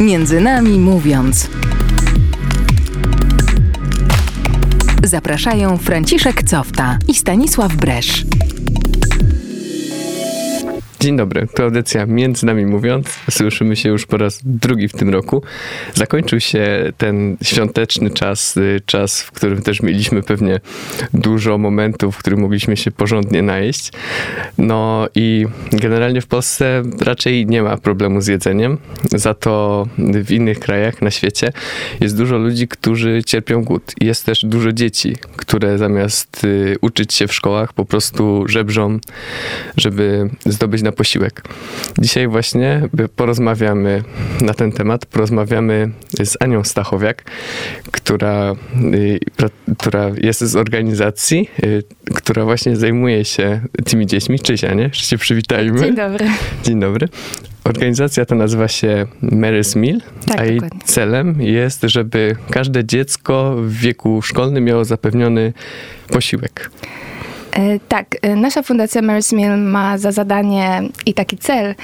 Między nami mówiąc. Zapraszają Franciszek Cofta i Stanisław Bresz. Dzień dobry, to audycja Między Nami Mówiąc. Słyszymy się już po raz drugi w tym roku. Zakończył się ten świąteczny czas, y, czas, w którym też mieliśmy pewnie dużo momentów, w których mogliśmy się porządnie najeść. No i generalnie w Polsce raczej nie ma problemu z jedzeniem. Za to w innych krajach na świecie jest dużo ludzi, którzy cierpią głód. Jest też dużo dzieci, które zamiast y, uczyć się w szkołach po prostu żebrzą, żeby zdobyć na posiłek. Dzisiaj właśnie porozmawiamy na ten temat. Porozmawiamy z Anią Stachowiak, która, y, która jest z organizacji, y, która właśnie zajmuje się tymi dziećmi. Cześć Anie, się przywitajmy. Dzień dobry. Dzień dobry. Organizacja ta nazywa się Mary's Meal, tak, a jej dokładnie. celem jest, żeby każde dziecko w wieku szkolnym miało zapewniony posiłek. E, tak, e, nasza fundacja Mary's Meal ma za zadanie i taki cel,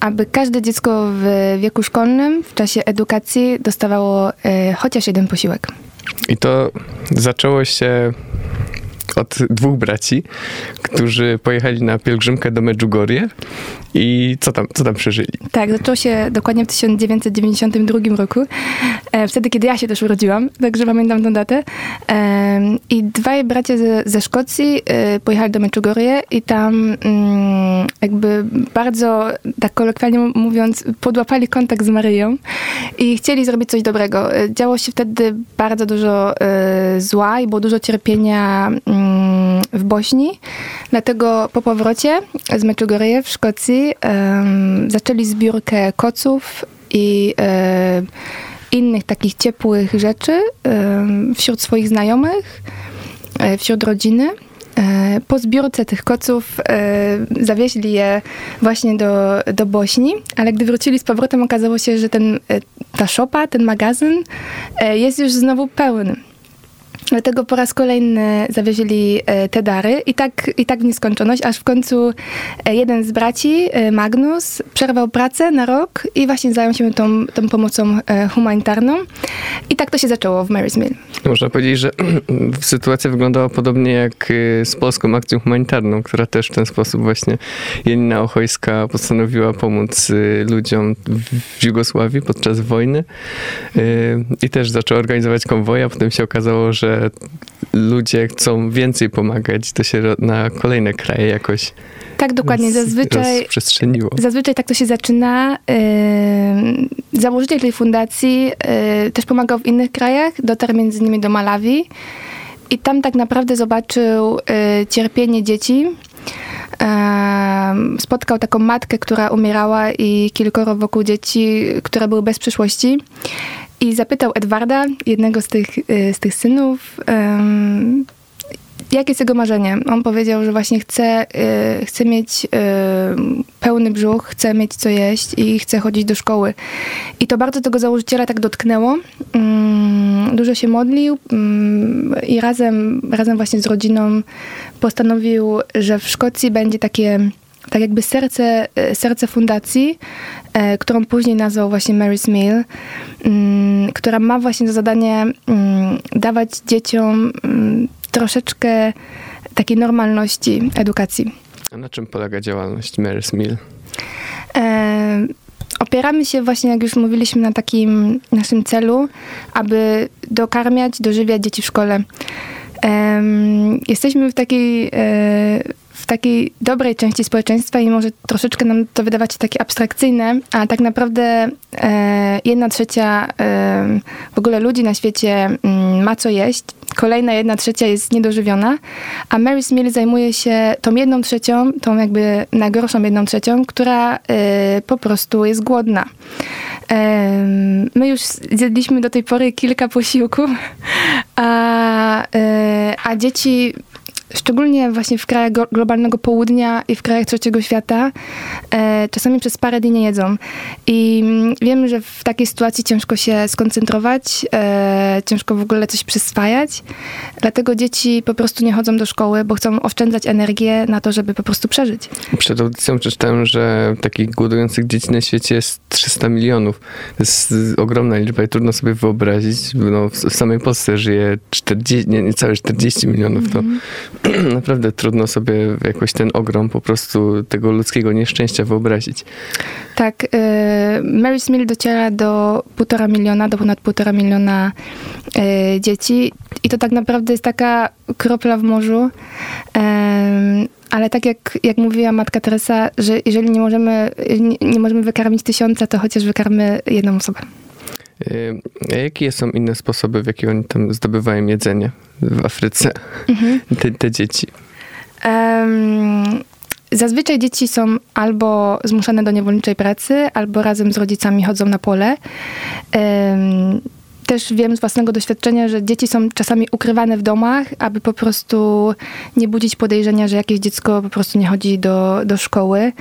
aby każde dziecko w wieku szkolnym w czasie edukacji dostawało e, chociaż jeden posiłek. I to zaczęło się od dwóch braci, którzy pojechali na pielgrzymkę do Medjugorje i co tam, co tam przeżyli? Tak, zaczęło się dokładnie w 1992 roku, e, wtedy, kiedy ja się też urodziłam, także pamiętam tę datę. I dwaj bracia ze, ze Szkocji e, pojechali do Medjugorje i tam mm, jakby bardzo, tak kolokwialnie mówiąc, podłapali kontakt z Maryją i chcieli zrobić coś dobrego. E, działo się wtedy bardzo dużo zła i było dużo cierpienia mm, w Bośni, dlatego po powrocie z Medjugorje w Szkocji um, zaczęli zbiórkę koców i um, innych takich ciepłych rzeczy um, wśród swoich znajomych, e, wśród rodziny. E, po zbiórce tych koców e, zawieźli je właśnie do, do Bośni, ale gdy wrócili z powrotem okazało się, że ten, ta szopa, ten magazyn jest już znowu pełny. Dlatego po raz kolejny zawiezili e, te dary i tak, i tak w nieskończoność, aż w końcu e, jeden z braci, e, Magnus, przerwał pracę na rok i właśnie zajął się tą, tą pomocą humanitarną. I tak to się zaczęło w Mary's Mill. Można powiedzieć, że sytuacja wyglądała podobnie jak z polską akcją humanitarną, która też w ten sposób właśnie Janina Ochojska postanowiła pomóc ludziom w Jugosławii podczas wojny i też zaczęła organizować konwoje, a potem się okazało, że ludzie chcą więcej pomagać, to się na kolejne kraje jakoś tak, dokładnie. Zazwyczaj. Zazwyczaj tak to się zaczyna. Yy, założyciel tej fundacji yy, też pomagał w innych krajach, dotarł między innymi do Malawi i tam tak naprawdę zobaczył yy, cierpienie dzieci. Spotkał taką matkę, która umierała i kilkoro wokół dzieci, które były bez przyszłości. I zapytał Edwarda, jednego z tych, y, z tych synów, um, jakie jest jego marzenie. On powiedział, że właśnie chce, y, chce mieć y, pełny brzuch, chce mieć co jeść i chce chodzić do szkoły. I to bardzo tego założyciela tak dotknęło. Um, dużo się modlił um, i razem, razem właśnie z rodziną postanowił, że w Szkocji będzie takie tak jakby serce, e, serce fundacji, e, którą później nazwał właśnie Mary's Meal, mm, która ma właśnie za zadanie mm, dawać dzieciom mm, troszeczkę takiej normalności edukacji. A na czym polega działalność Mary's Meal? E, opieramy się właśnie, jak już mówiliśmy, na takim naszym celu, aby dokarmiać, dożywiać dzieci w szkole. Jesteśmy w takiej w takiej dobrej części społeczeństwa i może troszeczkę nam to wydawać się takie abstrakcyjne, a tak naprawdę e, jedna trzecia e, w ogóle ludzi na świecie m, mm, ma co jeść, kolejna jedna trzecia jest niedożywiona, a Mary's Meal zajmuje się tą jedną trzecią, tą jakby najgorszą jedną trzecią, która e, po prostu jest głodna. E, my już zjedliśmy do tej pory kilka posiłków, a, e, a dzieci szczególnie właśnie w krajach globalnego południa i w krajach trzeciego świata, e, czasami przez parę dni nie jedzą. I mm, wiem, że w takiej sytuacji ciężko się skoncentrować, e, ciężko w ogóle coś przyswajać. Dlatego dzieci po prostu nie chodzą do szkoły, bo chcą oszczędzać energię na to, żeby po prostu przeżyć. Przed audycją przeczytałem, że takich głodujących dzieci na świecie jest 300 milionów. To jest ogromna liczba i trudno sobie wyobrazić. No, w samej Polsce żyje 40, nie, niecałe 40 milionów. To naprawdę trudno sobie jakoś ten ogrom po prostu tego ludzkiego nieszczęścia wyobrazić. Tak, y, Mary's Mill dociera do półtora miliona, do ponad półtora miliona y, dzieci i to tak naprawdę jest taka kropla w morzu. Ale tak jak, jak mówiła matka Teresa, że jeżeli nie możemy, nie, nie możemy wykarmić tysiąca, to chociaż wykarmy jedną osobę. Y, a jakie są inne sposoby, w jaki oni tam zdobywają jedzenie w Afryce, mhm. te, te, dzieci? Um, zazwyczaj dzieci są albo zmuszane do niewolniczej pracy, albo razem z rodzicami chodzą na pole. Um, też wiem z własnego doświadczenia, że dzieci są czasami ukrywane w domach, aby po prostu nie budzić podejrzenia, że jakieś dziecko po prostu nie chodzi do, do szkoły.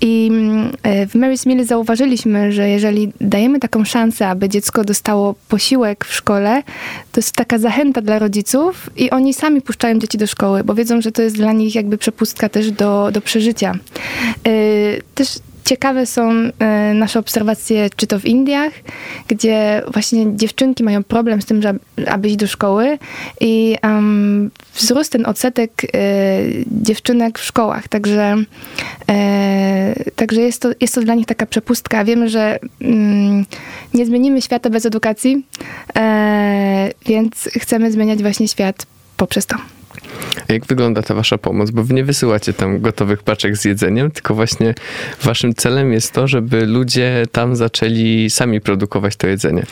I mm, e, w Mary's Mill zauważyliśmy, że jeżeli dajemy taką szansę, aby dziecko dostało posiłek w szkole, to jest taka zachęta dla rodziców i oni sami puszczają dzieci do szkoły, bo wiedzą, że to jest dla nich jakby przepustka też do, do przeżycia. E, też ciekawe są e, nasze obserwacje, czy to w Indiach, gdzie właśnie dziewczynki mają problem z tym, że, aby iść do szkoły i wzrósł ten odsetek e, dziewczynek w szkołach, także, e, także jest, to, jest to dla nich taka przepustka. Wiemy, że mm, nie zmienimy świata bez edukacji, więc chcemy zmieniać właśnie świat poprzez to. Jak wygląda ta wasza pomoc? Bo wy nie wysyłacie tam gotowych paczek z jedzeniem, tylko właśnie waszym celem jest to, żeby ludzie tam zaczęli sami produkować to jedzenie.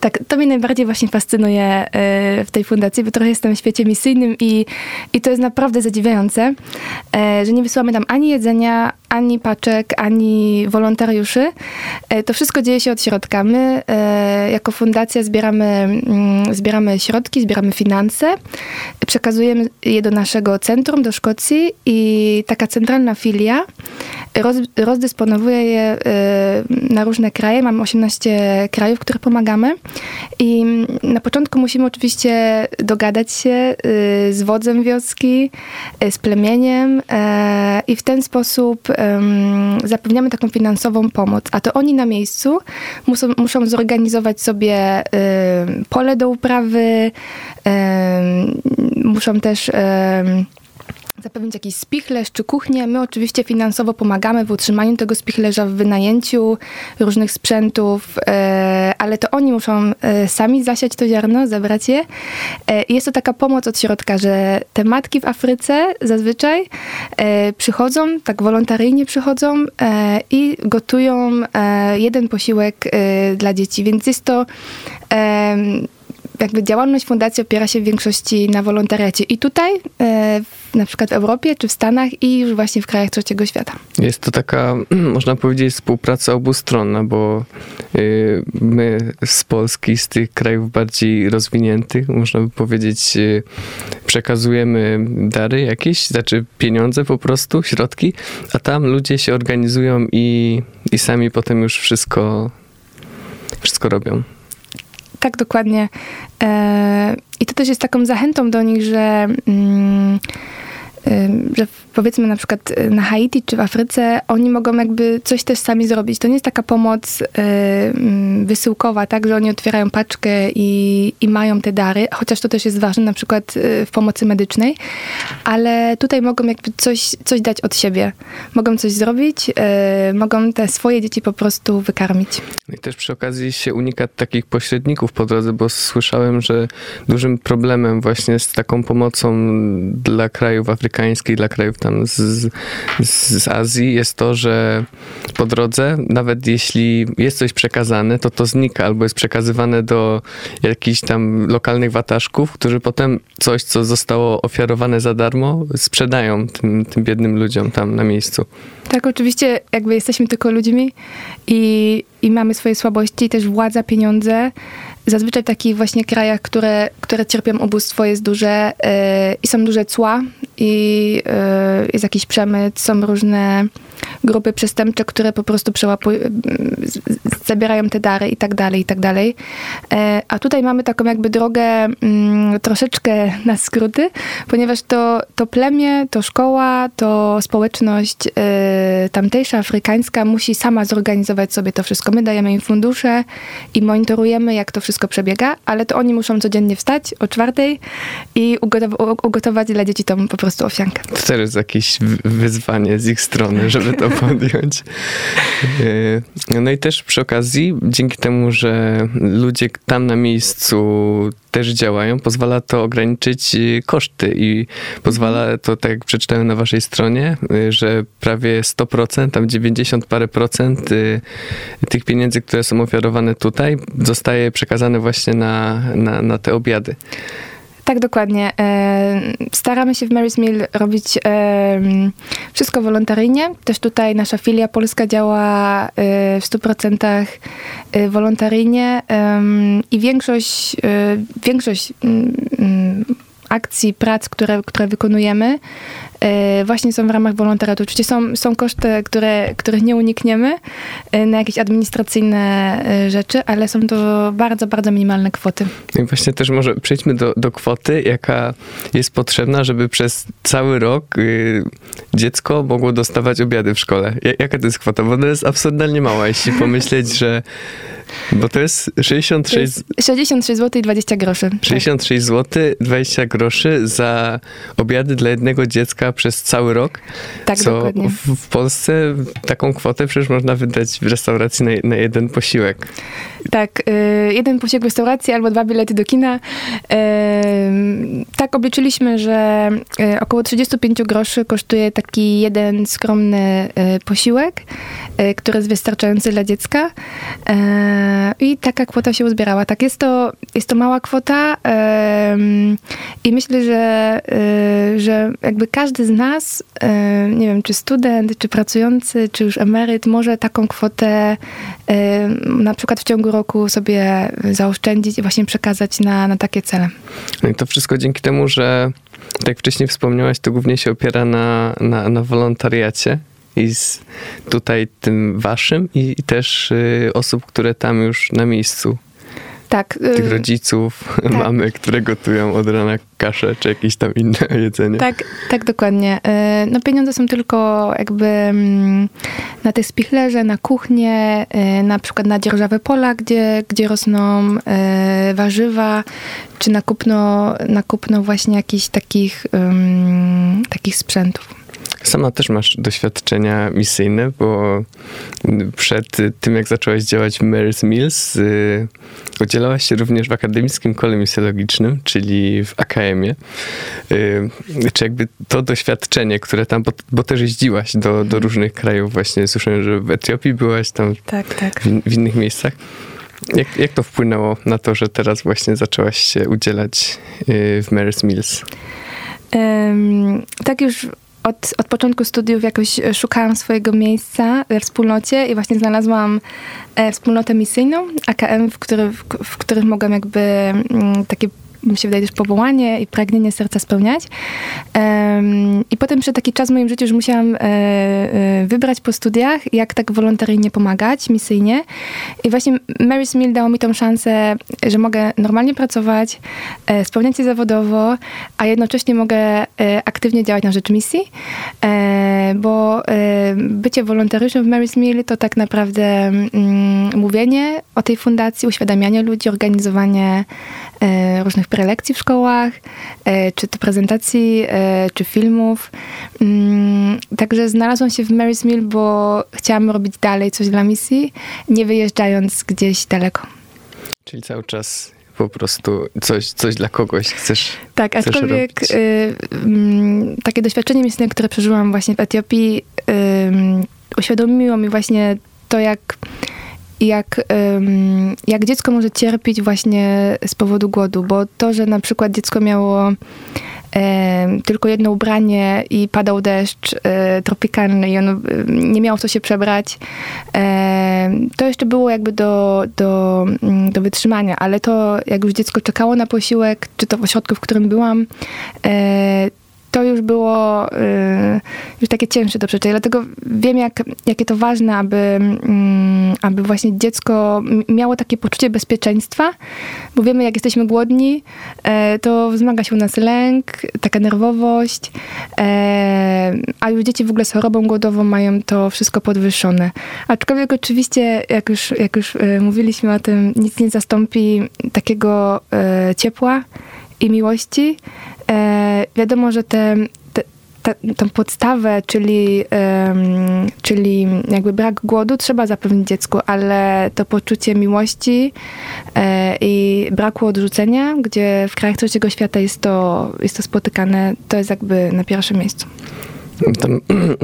Tak, to mnie najbardziej właśnie fascynuje e, w tej fundacji, bo trochę jestem w świecie misyjnym i, i to jest naprawdę zadziwiające, e, że nie wysyłamy tam ani jedzenia, ani paczek, ani wolontariuszy. E, to wszystko dzieje się od środka. My jako fundacja zbieramy, mm, zbieramy środki, zbieramy finanse, przekazujemy je do naszego centrum, do Szkocji i taka centralna filia roz, rozdysponowuje je y, na różne kraje. Mamy 18 krajów, które pomagamy i na początku musimy oczywiście dogadać się y, z wodzem wioski, y, z plemieniem i w ten sposób zapewniamy taką finansową pomoc. A to oni na miejscu muszą, muszą zorganizować sobie pole do uprawy, muszą też zapewnić jakiś spichlerz czy kuchnię. My oczywiście finansowo pomagamy w utrzymaniu tego spichlerza, w wynajęciu różnych sprzętów, e, ale to oni muszą e, sami zasiać to ziarno, zebrać je. E, jest to taka pomoc od środka, że te matki w Afryce zazwyczaj przychodzą, tak wolontaryjnie przychodzą i gotują jeden posiłek dla dzieci, więc jest to jakby działalność fundacji opiera się w większości na wolontariacie. I tutaj, e, na przykład w Europie, czy w Stanach i już właśnie w krajach trzeciego świata. Jest to taka, można powiedzieć, współpraca obustronna, bo y, my z Polski, z tych krajów bardziej rozwiniętych, można by powiedzieć, y, przekazujemy dary jakieś, znaczy pieniądze po prostu, środki, a tam ludzie się organizują i, i sami potem już wszystko, wszystko robią. Tak, dokładnie. E, I to też jest taką zachętą do nich, że, mm, że powiedzmy na przykład y, na Haiti czy w Afryce, oni mogą jakby coś też sami zrobić. To nie jest taka pomoc y, mm, wysyłkowa, tak, że oni otwierają paczkę i, i mają te dary, chociaż to też jest ważne na przykład y, w pomocy medycznej, ale tutaj mogą jakby coś, coś dać od siebie. Mogą coś zrobić, mogą te swoje dzieci po prostu wykarmić. No I też przy okazji się unika takich pośredników po drodze, bo słyszałem, że dużym problemem właśnie z taką pomocą dla krajów afrykańskich, dla krajów tam z, z Azji jest to, że po drodze, nawet jeśli jest coś przekazane, to to znika albo jest przekazywane do jakichś tam lokalnych wataszków, którzy potem coś, co zostało ofiarowane za darmo, sprzedają tym, tym biednym ludziom tam na miejscu. Tak, oczywiście jakby jesteśmy tylko ludźmi i, i mamy swoje słabości, też władza, pieniądze. Zazwyczaj w takich właśnie krajach, które, które cierpią ubóstwo jest duże yy, i są duże cła i yy, jest jakiś przemyt, są różne grupy przestępcze, które po prostu przełapują, zabierają te dary i tak dalej, i tak dalej. E, a tutaj mamy taką jakby drogę mm, troszeczkę na skróty, ponieważ to, to plemię, to szkoła, to społeczność e, tamtejsza, afrykańska musi sama zorganizować sobie to wszystko. My dajemy im fundusze i monitorujemy, jak to wszystko przebiega, ale to oni muszą codziennie wstać o czwartej i ugotow- ugotować dla dzieci tą po prostu owsiankę. To też jest jakieś wyzwanie z ich strony, żeby to podjąć. E, no i też przy okazji, dzięki temu, że ludzie tam na miejscu też działają, pozwala to ograniczyć y, koszty i pozwala to, tak jak przeczytałem na waszej stronie, y, że prawie 100%, tam 90 parę procent tych pieniędzy, które są ofiarowane tutaj, zostaje przekazane właśnie na, na, na te obiady. Tak, dokładnie. E, staramy się w Mary's Mill robić e, wszystko wolontaryjnie. Też tutaj nasza filia polska działa e, w 100% wolontaryjnie i większość, większość mm, mm, akcji, prac, które, które wykonujemy, właśnie są w ramach wolontariatu. Oczywiście są, są koszty, które, których nie unikniemy e, na jakieś administracyjne e, rzeczy, ale są to bardzo, bardzo minimalne kwoty. I właśnie też może przejdźmy do, do kwoty, jaka jest potrzebna, żeby przez cały rok y, dziecko mogło dostawać obiady w szkole. Jaka to jest kwota? Bo to jest absurdalnie mała, jeśli pomyśleć, że bo to jest 66... To jest 66 zł i 20 groszy. 66 tak. zł, 20 groszy za obiady dla jednego dziecka przez cały rok. Tak, co dokładnie. W, Polsce taką kwotę przecież można wydać w restauracji na, na jeden posiłek. Tak, y, jeden posiłek w restauracji albo dwa bilety do kina. Y, tak obliczyliśmy, że y, około 35 groszy kosztuje taki jeden skromny posiłek, który jest wystarczający dla dziecka. I taka kwota się uzbierała. Tak, jest to, jest to mała kwota i myślę, że, że jakby każdy z nas, nie wiem, czy student, czy pracujący, czy już emeryt, może taką kwotę na przykład w ciągu roku sobie zaoszczędzić i właśnie przekazać na, na takie cele. No i to wszystko dzięki temu, że tak jak wcześniej wspomniałaś, to głównie się opiera na, na, na wolontariacie i z tutaj tym waszym i, też y, osób, które tam już na miejscu tak. Tych y, rodziców, tak. mamy, które gotują od rana kaszę czy jakieś tam inne jedzenie. Tak, tak dokładnie. Y, no pieniądze są tylko jakby mm, na te spichlerze, na kuchnię, na przykład na dzierżawę pola, gdzie, gdzie rosną warzywa, czy na kupno, na kupno właśnie jakichś takich, takich sprzętów. Sama też masz doświadczenia misyjne, bo przed tym, jak zaczęłaś działać w Mary's Mills, yy, udzielałaś się również w Akademickim Kole Misjologicznym, czyli w AKM-ie. Yy, czy jakby to doświadczenie, które tam, bo, bo, też jeździłaś do, do różnych krajów, właśnie słyszałem, że w Etiopii byłaś tam, tak, tak. W, w innych miejscach. Jak, jak to wpłynęło na to, że teraz właśnie zaczęłaś się udzielać yy, w Mary's Mills? Um, tak już od, od początku studiów jakoś e, szukałam swojego miejsca we wspólnocie i właśnie znalazłam e, wspólnotę misyjną, AKM, w, który, w, w których mogłam jakby mm, takie mi się wydaje też powołanie i pragnienie serca spełniać. I potem przez taki czas w moim życiu już musiałam e, e, wybrać po studiach, jak tak wolontaryjnie pomagać, misyjnie. I właśnie Mary's Mill dało mi tą szansę, że mogę normalnie pracować, e, spełniać się zawodowo, a jednocześnie mogę aktywnie działać na rzecz misji, bo e, bycie wolontariuszem w Mary's Mill to tak naprawdę mm, mówienie o tej fundacji, uświadamianie ludzi, organizowanie różnych prelekcji w szkołach, e, czy to prezentacji, e, czy filmów. Mm, także znalazłam się w Mary's Mill, bo chciałam robić dalej coś dla misji, nie wyjeżdżając gdzieś daleko. Czyli cały czas po prostu coś, coś dla kogoś chcesz Tak, aczkolwiek y, y, takie doświadczenie misyjne, które przeżyłam właśnie w Etiopii, y, uświadomiło mi właśnie to, jak jak, jak dziecko może cierpieć właśnie z powodu głodu, bo to, że na przykład dziecko miało tylko jedno ubranie i padał deszcz e, tropikalny i ono nie miało co się przebrać, to jeszcze było jakby do, do, mm, do wytrzymania, ale to jak już dziecko czekało na posiłek, czy to w ośrodku, w którym byłam, e, to już było y, już takie cięższe do przeczytania. Dlatego wiem, jak, jakie to ważne, aby, mm, aby właśnie dziecko miało takie poczucie bezpieczeństwa, bo wiemy, jak jesteśmy głodni, e, to wzmaga się u nas lęk, taka nerwowość, e, a już dzieci w ogóle z chorobą głodową mają to wszystko podwyższone. Aczkolwiek oczywiście, jak już, jak już e, mówiliśmy o tym, nic nie zastąpi takiego ciepła i miłości, E, wiadomo, że te, te, te, tą podstawę, czyli, czyli jakby brak głodu trzeba zapewnić dziecku, ale to poczucie miłości e, i braku odrzucenia, gdzie w krajach trzeciego świata jest to, jest to spotykane, to jest jakby na pierwszym miejscu. Tam,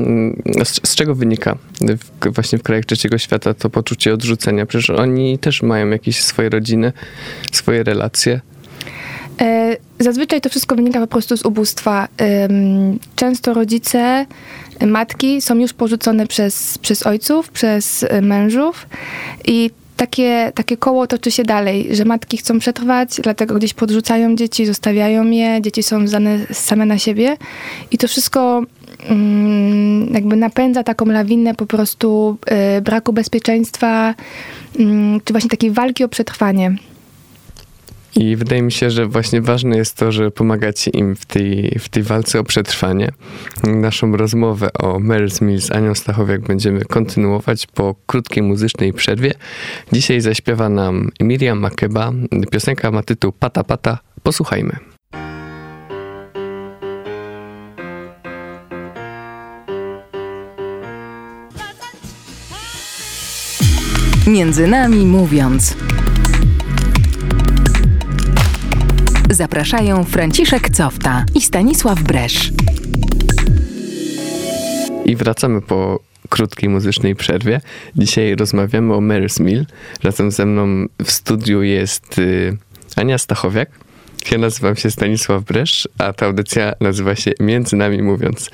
z, z, czego wynika w, właśnie w krajach trzeciego świata to poczucie odrzucenia? Przecież oni też mają jakieś swoje rodziny, swoje relacje. E, zazwyczaj to wszystko wynika po prostu z ubóstwa. Często rodzice, matki są już porzucone przez, przez ojców, przez e, mężów i takie, takie koło toczy się dalej, że matki chcą przetrwać, dlatego gdzieś podrzucają dzieci, zostawiają je, dzieci są zdane same na siebie i to wszystko mm, jakby napędza taką lawinę po prostu e, braku bezpieczeństwa, mm, czy właśnie takiej walki o przetrwanie. I wydaje mi się, że właśnie ważne jest to, że pomagacie im w tej, w tej walce o przetrwanie. Naszą rozmowę o Mary's z Anią Stachowiak będziemy kontynuować po krótkiej muzycznej przerwie. Dzisiaj zaśpiewa nam Miriam Makeba. Piosenka ma tytuł Pata Pata. Posłuchajmy. Między nami mówiąc. Zapraszają Franciszek Cofta i Stanisław Bresz. I wracamy po krótkiej muzycznej przerwie. Dzisiaj rozmawiamy o Mary's Mill. Razem ze mną w studiu jest y, Ania Stachowiak. Ja nazywam się Stanisław Bresz, a ta audycja nazywa się Między Nami Mówiąc.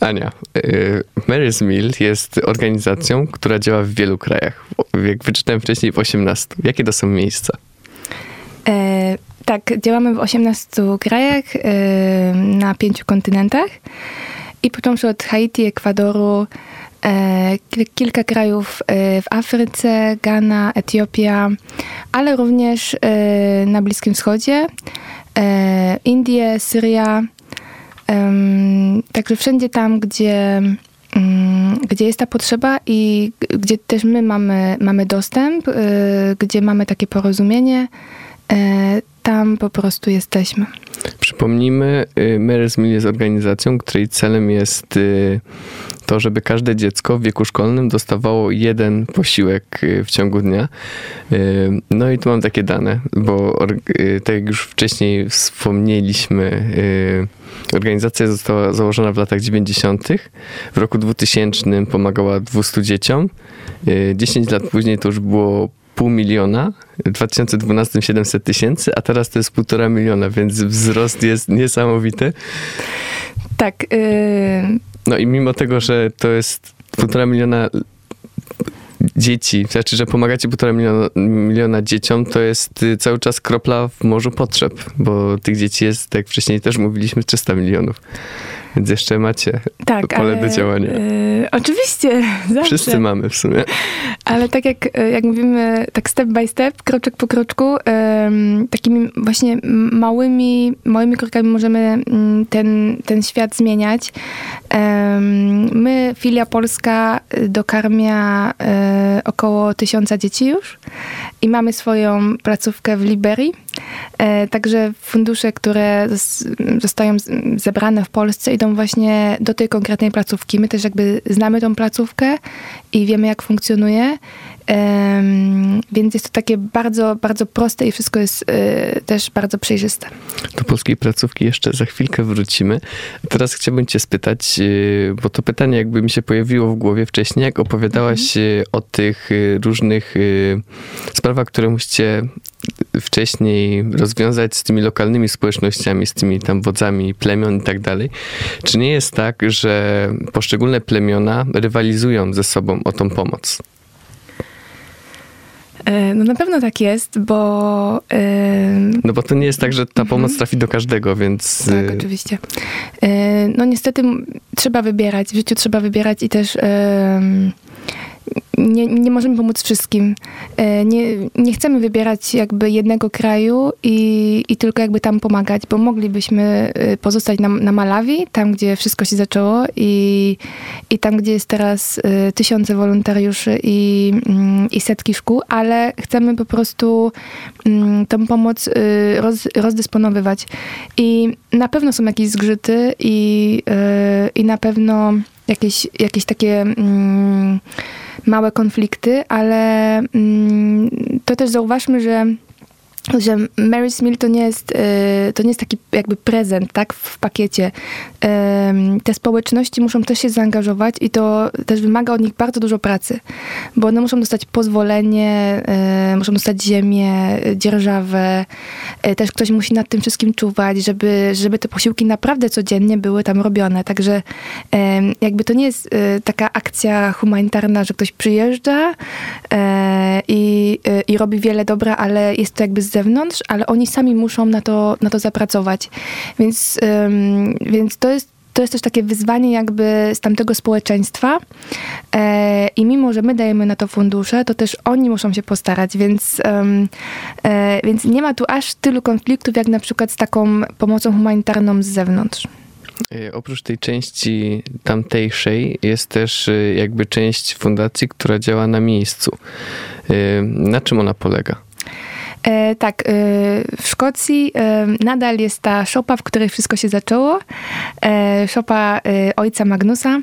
Ania, y, Mary's Mill jest organizacją, która działa w wielu krajach. Jak wyczytałem wcześniej w 18. Jakie to są miejsca? E tak, działamy w 18 krajach na pięciu kontynentach i począwszy od Haiti, Ekwadoru, e, kilka krajów e, w Afryce, Ghana, Etiopia, ale również e, na Bliskim Wschodzie, Indie, Syria. Także wszędzie tam, gdzie, mm, gdzie jest ta potrzeba i gdzie też my mamy, mamy dostęp, gdzie mamy takie porozumienie, tam po prostu jesteśmy. Przypomnijmy, y, Mary's Mill jest organizacją, której celem jest y, to, żeby każde dziecko w wieku szkolnym dostawało jeden posiłek y, w ciągu dnia. No i tu mam takie dane, bo tak jak już wcześniej wspomnieliśmy, organizacja została założona w latach 90. W roku 2000 pomagała 200 dzieciom. 10 lat później to już było pół miliona, w 2012 700 tysięcy, a teraz to jest półtora miliona, więc wzrost jest niesamowity. Tak. Yy... No i mimo tego, że to jest półtora miliona dzieci, znaczy, że pomagacie półtora miliona, miliona dzieciom, to jest y, cały czas kropla w morzu potrzeb, bo tych dzieci jest, jak wcześniej też mówiliśmy, 300 milionów. Więc jeszcze macie tak, pole ale, do działania. Y, oczywiście, zawsze. Wszyscy mamy w sumie. Ale tak jak, y, jak mówimy, tak step by step, kroczek po kroczku, takimi właśnie małymi, małymi krokami możemy mm, ten, ten świat zmieniać. my, filia polska, dokarmia y, około tysiąca dzieci już i mamy swoją placówkę w Liberii. E, także fundusze, które zostają zebrane w Polsce idą właśnie do tej konkretnej placówki. My też jakby znamy tą placówkę i wiemy jak funkcjonuje. Więc jest to takie bardzo, bardzo proste i wszystko jest e, też bardzo przejrzyste. Do polskiej placówki jeszcze za chwilkę wrócimy. Teraz chciałbym cię spytać, e, bo to pytanie jakby mi się pojawiło w głowie wcześniej, jak opowiadałaś mhm. o tych różnych sprawach, które musicie wcześniej rozwiązać z tymi lokalnymi społecznościami, z tymi tam wodzami plemion i tak dalej. Czy nie jest tak, że poszczególne plemiona rywalizują ze sobą o tą pomoc? E, no na pewno tak jest, bo... No bo to nie jest tak, że ta pomoc mhm. trafi do każdego, więc... Tak, y, oczywiście. No niestety trzeba wybierać, w życiu trzeba wybierać i też nie, nie możemy pomóc wszystkim. E, nie, nie chcemy wybierać jakby jednego kraju i, i tylko jakby tam pomagać, bo moglibyśmy e, pozostać na, na Malawi, tam gdzie wszystko się zaczęło i, i tam gdzie jest teraz e, tysiące wolontariuszy i, mm, i setki szkół, ale chcemy po prostu mm, tą pomoc roz, rozdysponowywać. I na pewno są jakieś zgrzyty i, i na pewno jakieś, jakieś takie... Mm, małe konflikty, ale mm, to też zauważmy, że że Mary's Meal to nie jest, e, to nie jest taki jakby prezent, tak, w pakiecie. Te społeczności muszą też się zaangażować i to też wymaga od nich bardzo dużo pracy, bo one muszą dostać pozwolenie, e, muszą dostać ziemię, dzierżawę, e, też ktoś musi nad tym wszystkim czuwać, żeby, żeby te posiłki naprawdę codziennie były tam robione. Także jakby to nie jest taka akcja humanitarna, że ktoś przyjeżdża i, i robi wiele dobra, ale jest to jakby z zewnątrz, ale oni sami muszą na to, na to zapracować. Więc, um, więc to jest to jest też takie wyzwanie jakby z tamtego społeczeństwa e, i mimo, że my dajemy na to fundusze, to też oni muszą się postarać, więc, e, więc nie ma tu aż tylu konfliktów, jak na przykład z taką pomocą humanitarną z zewnątrz. E, oprócz tej części tamtejszej jest też e, jakby część fundacji, która działa na miejscu. E, na czym ona polega? E, tak, e, w Szkocji e, nadal jest ta szopa, w której wszystko się zaczęło. E, szopa e, ojca Magnusa.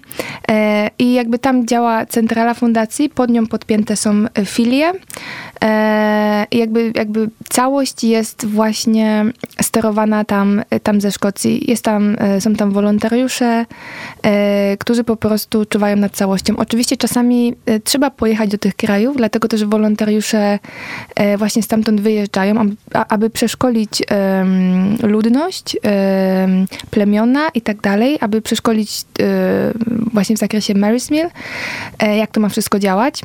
E, I jakby tam działa centrala fundacji, pod nią podpięte są filie. I jakby, jakby całość jest właśnie sterowana tam, tam ze Szkocji. Jest tam, są tam wolontariusze, którzy po prostu czuwają nad całością. Oczywiście czasami trzeba pojechać do tych krajów, dlatego też wolontariusze właśnie stamtąd wyjeżdżają, aby przeszkolić ludność, plemiona i tak dalej, aby przeszkolić właśnie w zakresie Mary's Meal, jak to ma wszystko działać.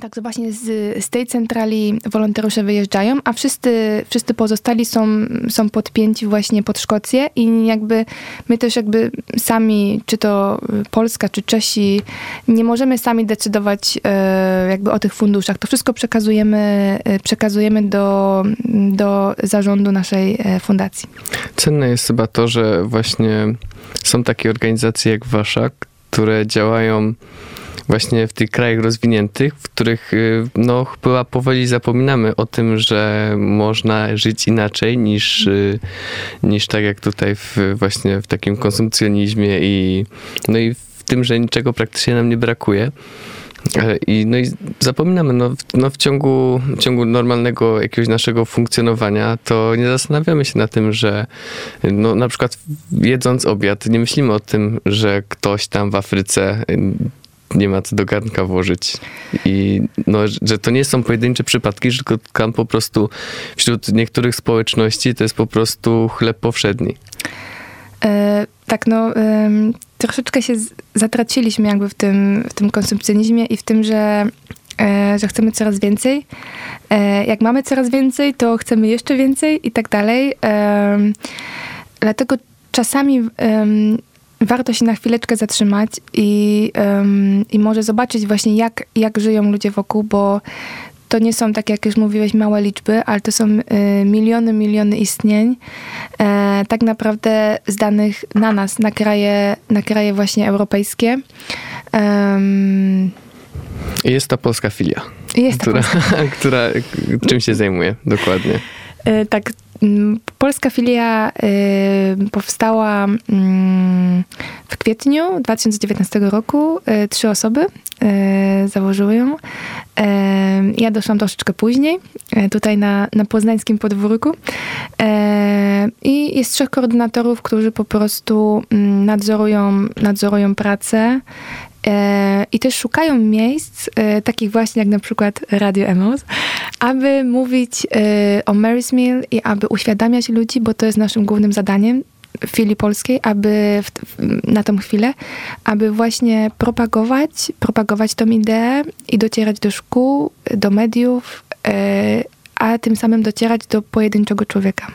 Także właśnie z, z tej centrali wolontariusze wyjeżdżają, a wszyscy, wszyscy pozostali są, są podpięci właśnie pod Szkocję i jakby my też jakby sami, czy to Polska, czy Czesi, nie możemy sami decydować e, jakby o tych funduszach. To wszystko przekazujemy, e, przekazujemy do, do zarządu naszej e, fundacji. Cenne jest chyba to, że właśnie są takie organizacje jak wasza, które działają właśnie w tych krajach rozwiniętych, w których y, no chyba powoli zapominamy o tym, że można żyć inaczej niż, y, niż tak jak tutaj w, właśnie w takim konsumpcjonizmie i no i w tym, że niczego praktycznie nam nie brakuje. E, I, no i zapominamy, no, no w, ciągu, w ciągu normalnego jakiegoś naszego funkcjonowania, to nie zastanawiamy się na tym, że no, na przykład jedząc obiad, nie myślimy o tym, że ktoś tam w Afryce nie ma co do garnka włożyć. I no, że to nie są pojedyncze przypadki, że tam po prostu wśród niektórych społeczności to jest po prostu chleb powszedni. E, tak, no e, troszeczkę się zatraciliśmy jakby w tym, w tym konsumpcjonizmie i w tym, że, e, że chcemy coraz więcej. E, jak mamy coraz więcej, to chcemy jeszcze więcej i tak dalej. dlatego czasami warto się na chwileczkę zatrzymać i, um, i może zobaczyć właśnie, jak, jak żyją ludzie wokół, bo to nie są, tak jak już mówiłeś, małe liczby, ale to są y, miliony, miliony istnień. E, tak naprawdę zdanych na nas, na kraje, na kraje właśnie europejskie. Um, jest ta polska filia. Jest która, polska. która czym się zajmuje dokładnie? E, tak, polska filia y, powstała mm, w kwietniu 2019 roku. Y, trzy osoby y, założyły ją. Ja doszłam troszeczkę później, tutaj na, na poznańskim podwórku. I jest trzech koordynatorów, którzy po prostu mm, nadzorują, nadzorują pracę i też szukają miejsc, e, takich właśnie jak na przykład Radio Emos, aby mówić e, o Mary's Meal i aby uświadamiać ludzi, bo to jest naszym głównym zadaniem. filii polskiej, aby w, na tą chwilę, aby właśnie propagować, propagować tą ideę i docierać do szkół, do mediów, e, a tym samym docierać do pojedynczego człowieka.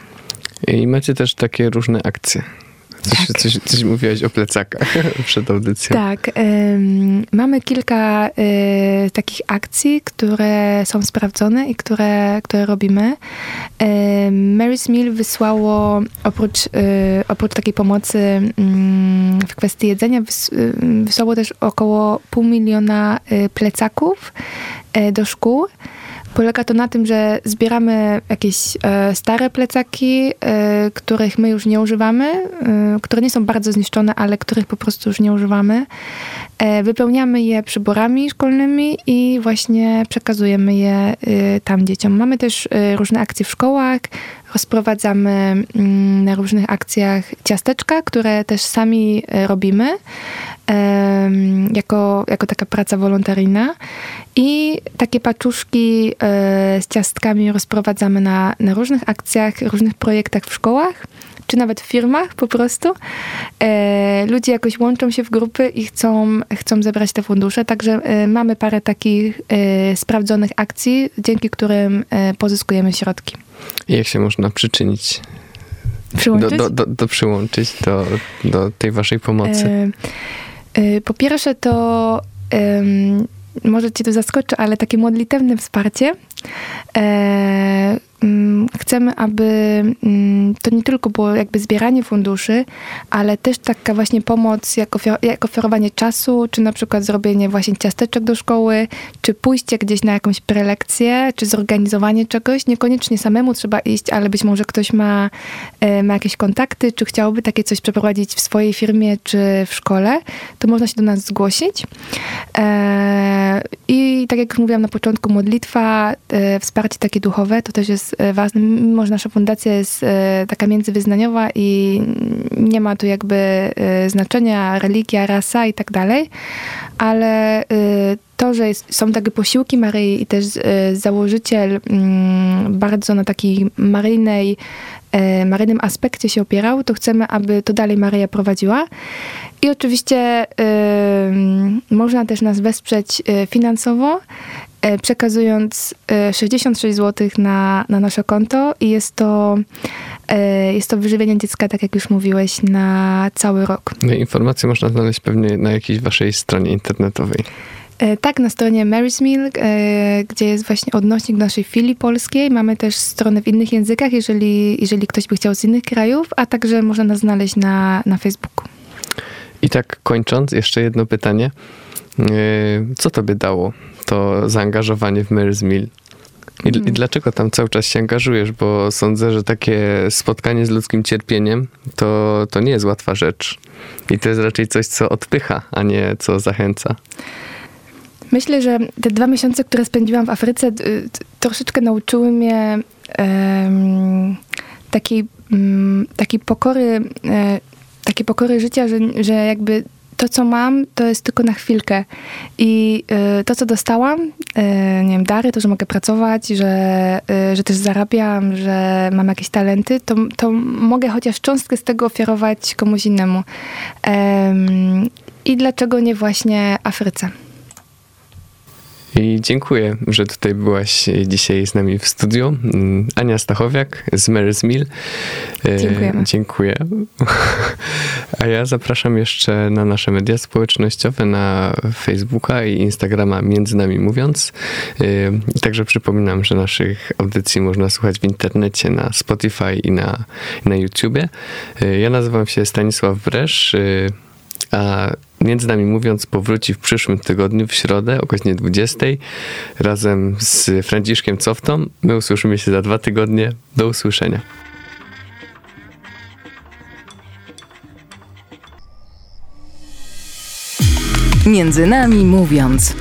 I macie też takie różne akcje. Coś, Tak. coś, coś mówiłaś o plecakach przed audycją. Tak, em, mamy kilka e, takich akcji, które są sprawdzone i które, które robimy. Em, Mary's Meal wysłało oprócz, e, oprócz takiej pomocy mm, w kwestii jedzenia, wys, em, wysłało też około pół miliona e, plecaków e, do szkół. Polega to na tym, że zbieramy jakieś e, stare plecaki, e, których my już nie używamy, e, które nie są bardzo zniszczone, ale których po prostu już nie używamy. Wypełniamy je przyborami szkolnymi i właśnie przekazujemy je e, tam dzieciom. Mamy też e, różne akcje w szkołach, rozprowadzamy mm, na różnych akcjach ciasteczka, które też sami e, robimy jako, jako taka praca wolontaryjna. I takie paczuszki e, z ciastkami rozprowadzamy na, na różnych akcjach, różnych projektach w szkołach, czy nawet w firmach po prostu. E, ludzie jakoś łączą się w grupy i chcą, chcą zebrać te fundusze, także e, mamy parę takich e, sprawdzonych akcji, dzięki którym e, pozyskujemy środki. Jak się można przyczynić, do, Przyłączyć? do, do, do przyłączyć do, do tej waszej pomocy? E, e, Po pierwsze to może cię to zaskoczy, ale takie modlitewne wsparcie. Mm, Chcemy, aby mm, to nie tylko było jakby zbieranie funduszy, ale też taka właśnie pomoc, jak, ofiar- jak czasu, czy na przykład zrobienie właśnie ciasteczek do szkoły, czy pójście gdzieś na jakąś prelekcję, czy zorganizowanie czegoś. Niekoniecznie samemu trzeba iść, ale być może ktoś ma, e, ma jakieś kontakty, czy chciałby takie coś przeprowadzić w swojej firmie, czy w szkole, to można się do nas zgłosić. E, I tak jak już mówiłam na początku, modlitwa, e, wsparcie takie duchowe, to też jest e, ważne. Mimo, że nasza fundacja jest e, taka międzywyznaniowa i nie ma tu jakby e, znaczenia religia, rasa i tak dalej, ale to, że jest, są takie posiłki Maryi i też założyciel mm, bardzo na takiej maryjnej, maryjnym aspekcie się opierał, to chcemy, aby to dalej Maryja prowadziła. I oczywiście można też nas wesprzeć finansowo, przekazując y, 66 zł na, na nasze konto i jest to, y, jest to wyżywienie dziecka, tak jak już mówiłeś, na cały rok. No informacje można znaleźć pewnie na jakiejś waszej stronie internetowej. E, Tak, na stronie Mary's Meal, e, gdzie jest właśnie odnośnik naszej filii polskiej. Mamy też stronę w innych językach, jeżeli, jeżeli ktoś by chciał z innych krajów, a także można nas znaleźć na, na Facebooku. I tak kończąc, jeszcze jedno pytanie. Co tobie dało to zaangażowanie w Mary's Mill? I, Mhm. I dlaczego tam cały czas się angażujesz? Bo sądzę, że takie spotkanie z ludzkim cierpieniem to, to nie jest łatwa rzecz. I to jest raczej coś, co odpycha, a nie co zachęca. Myślę, że te dwa miesiące, które spędziłam w Afryce, y, troszeczkę nauczyły mnie em, takiej, mm, takiej pokory, e, takiej pokory życia, że, że jakby to, co mam, to jest tylko na chwilkę. I e, to, co dostałam, e, nie wiem, dary, to, że mogę pracować, że, e, że też zarabiam, że mam jakieś talenty, to, to mogę chociaż cząstkę z tego ofiarować komuś innemu. Em, I dlaczego nie właśnie Afryce? I dziękuję, że tutaj byłaś dzisiaj z nami w studiu. Mm, Ania Stachowiak z Mary's Mill. E, Dziękujemy. Dziękuję. A ja zapraszam jeszcze na nasze media społecznościowe, na Facebooka i Instagrama Między Nami Mówiąc. E, także przypominam, że naszych audycji można słuchać w internecie, na Spotify i na, na YouTubie. E, Ja nazywam się Stanisław Bresz. e, a między nami mówiąc, powróci w przyszłym tygodniu, w środę o godzinie 20 razem z Franciszkiem Coftą. My usłyszymy się za dwa tygodnie. Do usłyszenia. Między nami mówiąc.